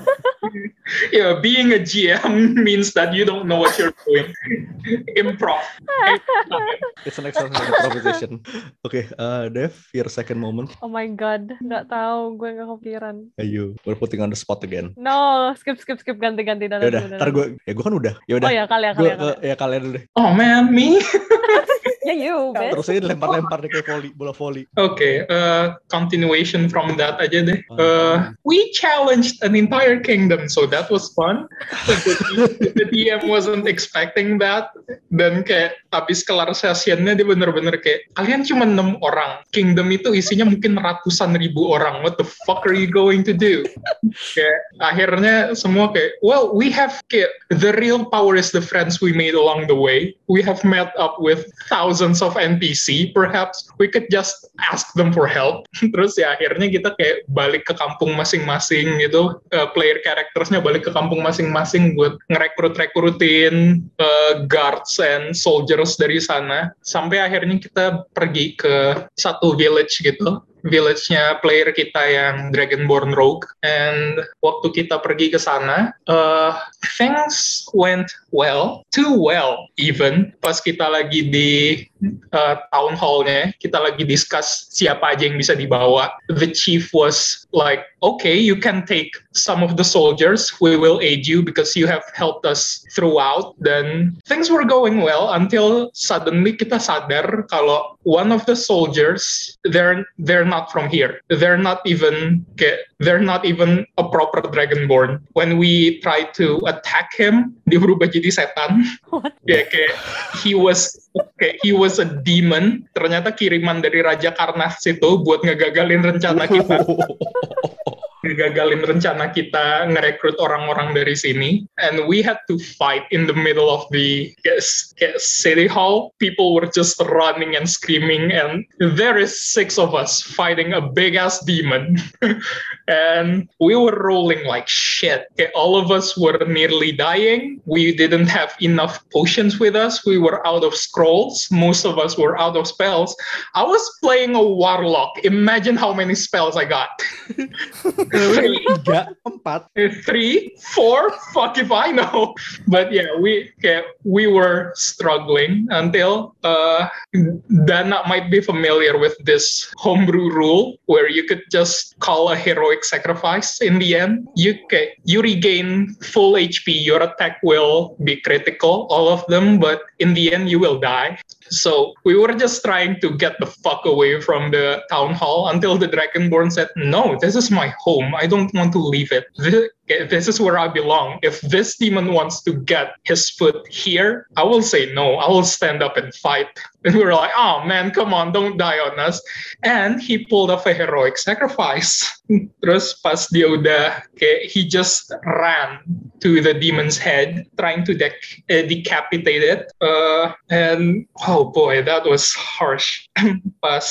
Yeah, being a GM means that you don't know what you're doing. Improv. it's an exercise in improvisation oke eh, Dev your second moment Oh my god, nggak tahu, gue nggak kepikiran. ayo we're putting on the spot again No, skip skip skip ganti ganti ya udah ntar gue ya gue kan udah ya udah Oh ya kalian kalian. kalian. ya kalian dulu deh Oh man, me? Ya you, bitch. terus aja lempar-lempar deh kayak volley bola volley Okay, uh, continuation from that aja deh. Uh, we challenged an entire kingdom, so that was fun. the, the DM wasn't expecting that. Dan kayak habis kelar sessionnya dia bener-bener kayak, kalian cuma enam orang. Kingdom itu isinya mungkin ratusan ribu orang. What the fuck are you going to do? kayak akhirnya semua kayak, well, we have kayak, the real power is the friends we made along the way. We have met up with thousands of NPC. Perhaps we could just ask them for help. Terus ya akhirnya kita kayak balik ke kampung masing-masing gitu. Uh, player charactersnya balik ke kampung masing-masing buat ngerekrut-rekrutin uh, guards and soldiers dari sana. Sampai akhirnya kita pergi ke satu village gitu village-nya player kita yang Dragonborn Rogue and waktu kita pergi ke sana uh, things went well too well even pas kita lagi di uh, town hall-nya kita lagi discuss siapa aja yang bisa dibawa. The chief was like okay you can take some of the soldiers. We will aid you because you have helped us throughout. Then things were going well until suddenly kita sadar kalau one of the soldiers they're they're not from here. They're not even kayak they're not even a proper dragonborn. When we try to attack him dia berubah jadi setan. Ya kayak he was kayak he was a demon. Ternyata kiriman dari raja karnas itu buat ngegagalin rencana kita ngegagalin rencana kita ngerekrut orang-orang dari sini. And we had to fight in the middle of the kayak city hall. People were just running and screaming and there is six of us fighting a big ass demon. And we were rolling like shit. Kayak all of us were nearly dying. We didn't have enough potions with us. We were out of scrolls. Most of us were out of spells. I was playing a warlock. Imagine how many spells i got tiga empat three, four, fuck if I know. But yeah, we we were struggling until uh, Dana might be familiar with this homebrew rule where you could just call a heroic sacrifice in the end. You you regain full HP, your attack will be critical, all of them, but in the end you will die. So we were just trying to get the fuck away from the town hall until the Dragonborn said, "No, this is my home. I don't want to leave it. Okay, this is where I belong. If this demon wants to get his foot here, I will say no. I will stand up and fight. And we were like, oh man, come on, don't die on us. And he pulled off a heroic sacrifice. Terus pas dia udah kayak he just ran to the demon's head, trying to dec- uh, decapitate it. Uh, and oh boy, that was harsh. pas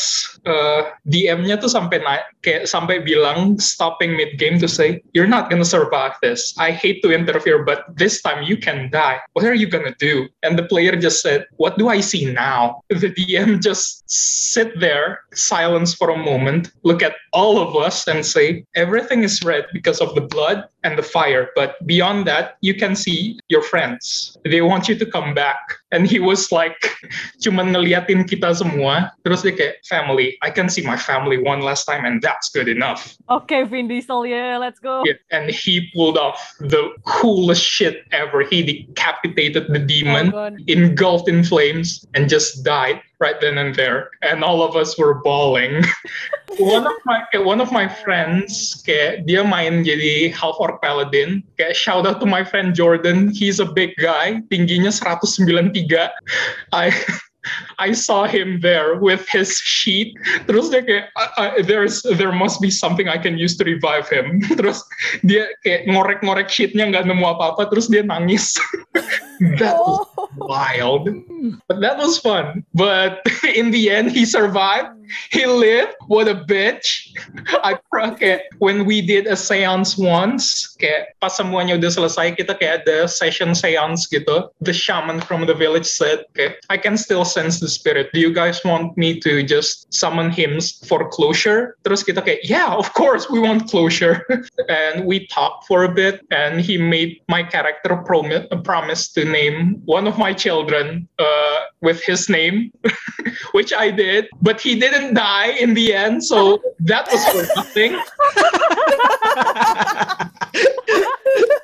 uh, DM-nya tuh sampai naik kayak sampai bilang stopping mid game to say you're not gonna survive this. I hate to interfere, but this time you can die. What are you gonna do? And the player just said, "What do I see now?" The DM just sit there, silence for a moment, look at all of us, and say, "Everything is red because of the blood and the fire, but beyond that, you can see your friends. They want you to come back." And he was like, cuman ngeliatin kita semua, terus dia kayak family. I can see my family one last time, and that's good enough. Oke, Vin Diesel, yeah, let's go. Yeah, and he pulled off the coolest shit ever. He decapitated the demon, Oh, engulfed in flames, and just died right then and there. And all of us were bawling. one of my one of my friends kayak dia main jadi half orc paladin. Kayak shout out to my friend Jordan. He's a big guy, tingginya 193. I I saw him there with his sheet. Terus dia kayak, "I- I- there's there must be something I can use to revive him. Terus dia kayak ngorek-ngorek sheetnya nggak nemu apa-apa. Terus dia nangis. that was oh. wild, hmm. but that was fun. But in the end, he survived. He lived. What a bitch! I kayak when we did a seance once, kayak pas semuanya udah selesai, kita kayak ada session seance gitu. The shaman from the village said, okay, I can still sense the spirit. Do you guys want me to just summon him for closure? Terus kita kayak, yeah, of course we want closure. and we talked for a bit, and he made my character a promise to name one of my children uh, with his name, which I did. But he didn't die in the end, so that was for nothing.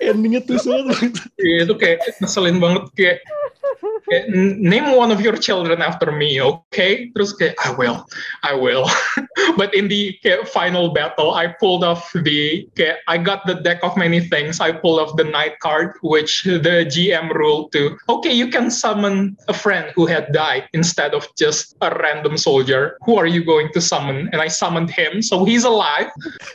Endingnya tuh banget. Iya, itu kayak ngeselin banget kayak, kayak, name one of your children after me, okay? Terus kayak I will, I will. But in the kayak final battle, I pulled off the kayak I got the deck of many things. I pulled off the knight card, which the GM ruled to okay, you can summon a friend who had died instead of just a random soldier. Who are you going to summon? And I summoned him, so he's alive.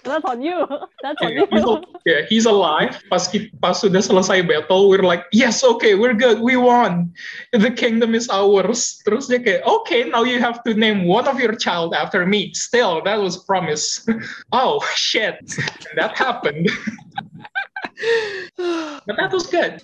That's on you. That's on Yeah, you. he's, al- he's alive. Pas, pas sudah selesai battle, we're like, yes, okay, we're good, we won. The kingdom is ours. Terus dia kayak, okay, now you have to name one of your child after me. Still, that was promise. oh, shit. That happened. But that was good.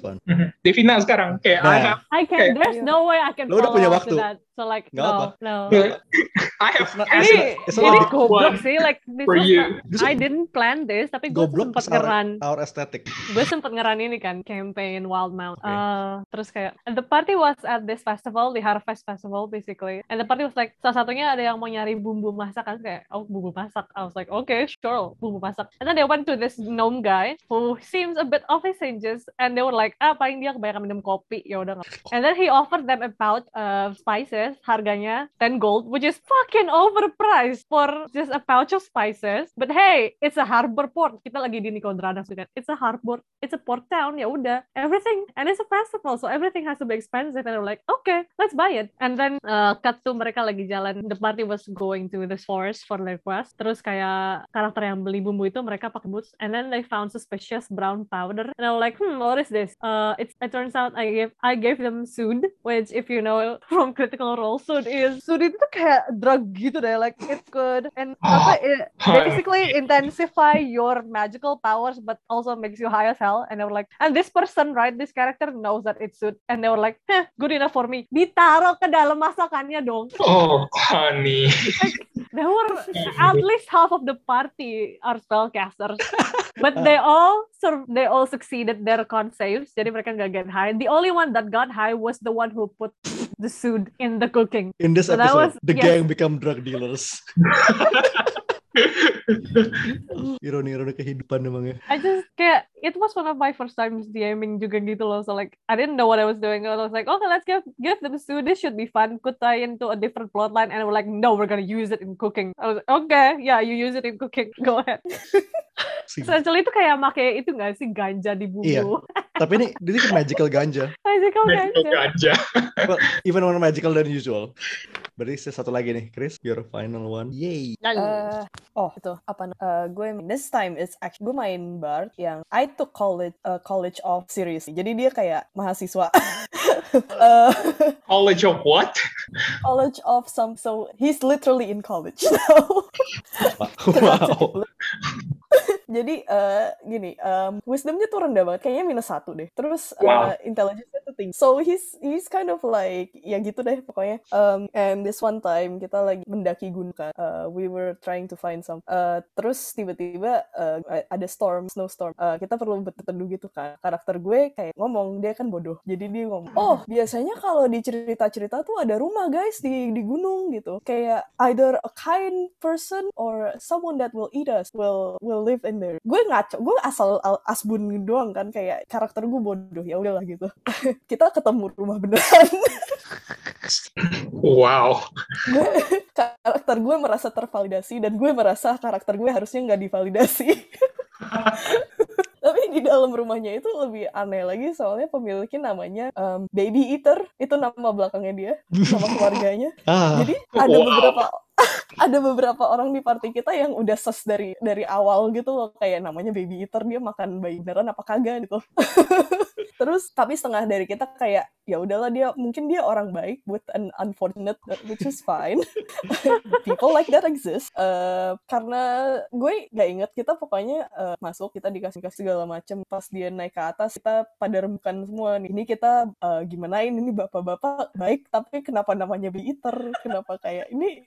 Devina sekarang, kayak, I Nah. have, I can. Okay. There's no way I can Lo udah follow punya up to waktu. that. So like, Nggak no, apa. no. I have It's not- asked Ini, It's ini not- goblok one sih. Like, this for you. not- I didn't plan this, tapi gue Goblok our, ngeran. our aesthetic. gue sempet ngeran ini kan campaign Wildmount. Okay. Uh, terus kayak the party was at this festival, the Harvest Festival basically. And the party was like salah satunya ada yang mau nyari bumbu masak kan kayak oh bumbu masak. I was like okay sure bumbu masak. And then they went to this gnome guy who seems a bit off his hinges and they were like ah paling dia kebanyakan minum kopi ya udah. nggak." And then he offered them a pouch of spices harganya 10 gold which is fucking overpriced for just a pouch of spices. But hey, it's a harbor port. Kita lagi di Nicodranas kan. It's a harbor, it's a port town ya udah. Everything and it's a festival so everything has to be expensive and they're like, "Okay, let's buy it." And then uh, cut to mereka lagi jalan. The party was going to this forest for their quest. Terus kayak karakter yang beli bumbu itu mereka pakai boots and then they found suspicious brown powder. And I was like, "Hmm, what is this?" Uh, it's it turns out I gave I gave them sood, which if you know from Critical Role, sood is sood itu kayak drug gitu deh. Like it's good and apa it basically intensify your magical powers, but also makes you high as hell. And they were like, and this person, right, this character knows that it's sood, and they were like, eh, good enough for me. Ditaruh ke dalam masakannya dong. Oh, honey. There were at least half of the party are spellcasters, but they all sur- they all succeeded their con saves. Jadi mereka nggak get high. The only one that got high was the one who put the sood in the cooking. In this So episode, was- the yes. gang become drug dealers. Ironi-ironi kehidupan emang ya. I just kayak it was one of my first times DMing juga gitu loh. So like I didn't know what I was doing. I was like, okay, let's give give them to this should be fun. Could tie into a different plot line, and we're like, no, we're gonna use it in cooking. I was like, okay, yeah, you use it in cooking. Go ahead. Essentially itu kayak make itu nggak sih ganja di Iya. bumbu. Tapi ini ini kan magical ganja. Magical Magical ganja. ganja. Well, even more magical than usual. Berarti satu lagi nih, Chris, your final one. Yay. Eh, oh itu apa? Uh, gue this time it's actually gue main Bard yang I took college uh, college of series. Jadi dia kayak mahasiswa. Eh, College of what? college of some so he's literally in college now. Wow. Jadi eh, gini, um, wisdomnya tuh rendah banget, kayaknya minus satu deh. Terus eh, Wow. intelligence-nya tuh So he's he's kind of like ya gitu deh pokoknya. Um, and this one time kita lagi mendaki gunung kan. Uh, we were trying to find some. Uh, terus tiba-tiba uh, ada storm, snowstorm. Uh, kita perlu berteduh gitu kan. Karakter gue kayak ngomong dia kan bodoh. Jadi dia ngomong, oh biasanya kalau di cerita-cerita tuh ada rumah guys di di gunung gitu. Kayak either a kind person or someone that will eat us will will live in there. Gue ngaco, gue asal al- asbun doang kan kayak karakter gue bodoh ya udahlah gitu. Kita ketemu rumah beneran. Wow. gue karakter gue merasa tervalidasi dan gue merasa karakter gue harusnya nggak divalidasi. Tapi di dalam rumahnya itu lebih aneh lagi soalnya pemiliknya namanya um, Baby Eater itu nama belakangnya dia nama keluarganya. Ah, Jadi ada Wow. beberapa ada beberapa orang di party kita yang udah ses dari dari awal gitu loh kayak namanya baby eater dia makan bayi beneran apa kagak gitu. Terus tapi setengah dari kita kayak ya udahlah dia mungkin dia orang baik with an unfortunate which is fine. People like that exist. Eh, karena gue nggak inget kita pokoknya eh, masuk kita dikasih kasih segala macem pas dia naik ke atas kita pada rembukan semua nih. Ini kita eh, gimanain ini bapak-bapak baik tapi kenapa namanya baby eater? Kenapa kayak ini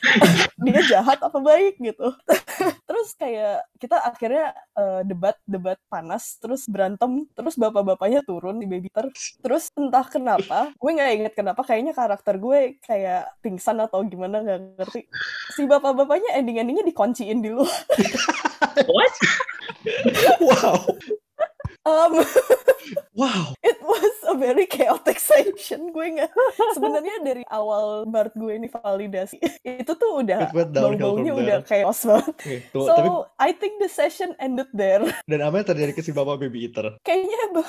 dia jahat apa baik gitu terus kayak kita akhirnya eh, debat debat panas terus berantem terus bapak-bapaknya turun di baby ter terus entah kenapa gue nggak inget kenapa kayaknya karakter gue kayak pingsan atau gimana nggak ngerti si bapak-bapaknya ending-endingnya dikunciin di luar What? wow. Um, Wow. it was a very chaotic session gue nggak sebenarnya dari awal Bart gue ini validasi itu tuh udah bau-baunya udah chaos banget tuh, so tapi I think the session ended there dan apa yang terjadi ke si bapak baby eater? kayaknya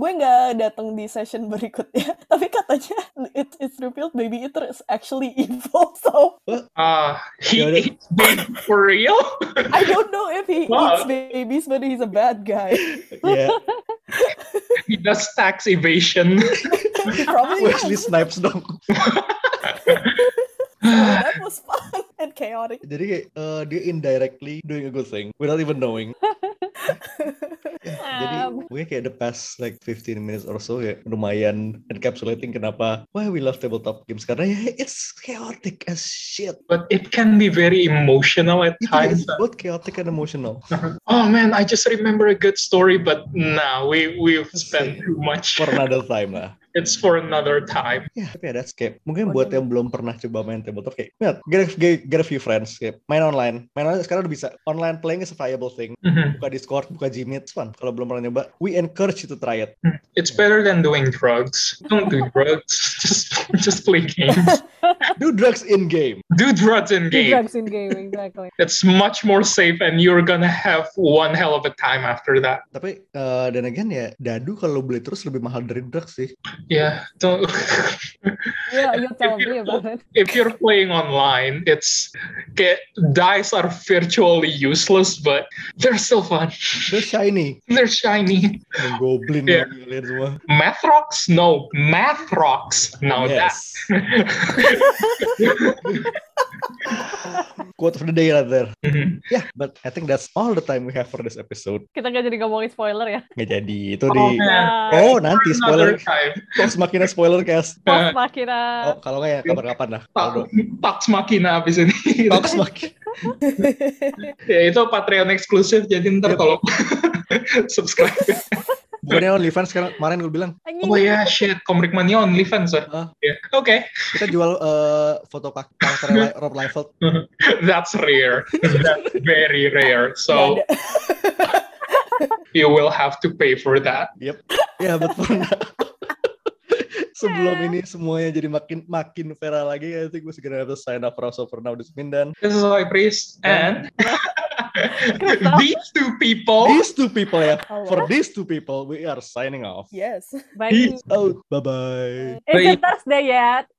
gue nggak datang di session berikutnya tapi katanya it, it's revealed baby eater is actually evil so Uh, he Yeah, that- eats baby for real? I don't know if he Wow. eats babies but he's a bad guy Ya, he does tax evasion. probably Wesley. Snipes dong. That was fun and chaotic Jadi eh, dia indirectly doing a good thing without even knowing. Ya, Jadi gue kayak the past like 15 minutes or so ya lumayan encapsulating kenapa why we love tabletop games karena ya it's chaotic as shit. But it can be very emotional at Itu times. it's both chaotic and emotional. Oh man, I just remember a good story, but nah, we we've spent too much. For another time lah. It's for another time. Ya, tapi ada kayak mungkin buat yang belum pernah coba main tabletop kayak ya, get, get, get a few friends kayak main online. Main online sekarang udah bisa. Online playing is a viable thing. Mhm. Buka Discord, buka Gmeet, it's fun. Kalau belum pernah nyoba, we encourage you to try it. It's better than doing drugs. Don't do drugs. Just just play games. Do drugs in game. Do drugs in game. Do game. drugs in game, exactly. It's much more safe, and you're gonna have one hell of a time after that. Tapi eh, dan again ya, dadu kalau beli terus lebih mahal dari drugs sih. Yeah. Don't. Yeah, you tell me about it. if you're playing online, it's get, dice are virtually useless, but they're still fun. They're shiny. They're shiny. Yang goblin Yeah. lagi kalian. Math rocks? No, math rocks. Now Yes. that. Quote of the day right there. Mhm. Yeah, but I think that's all the time we have for this episode. Kita nggak jadi ngomongin spoiler ya. Nggak jadi. Itu Oh, di... man. Oh, nanti spoiler. Talks Machina spoiler cast. Post makina. Oh, kalau nggak ya kapan-kapan lah. Kalau Talks Makina abis ini. Talks Machina. ya itu Patreon eksklusif jadi ntar kalau subscribe Bukannya OnlyFans sekarang kemarin gue bilang Oh ya, shit. Komrik Mania OnlyFans ya? Ah. Ya, Oke. kita jual eh, foto karakter Li- Rob Liefeld. That's rare. That's very rare. So you will have to pay for that. Yep. Ya betul. Sebelum ini semuanya jadi makin makin viral lagi, I think gue segera harus sign up for Now Desmin dan This is High Priest and these two people. these two people ya. Halo. Oh, For these two people, we are signing off. Yes. Bye. Peace. Out. Bye bye. Is it Thursday yet?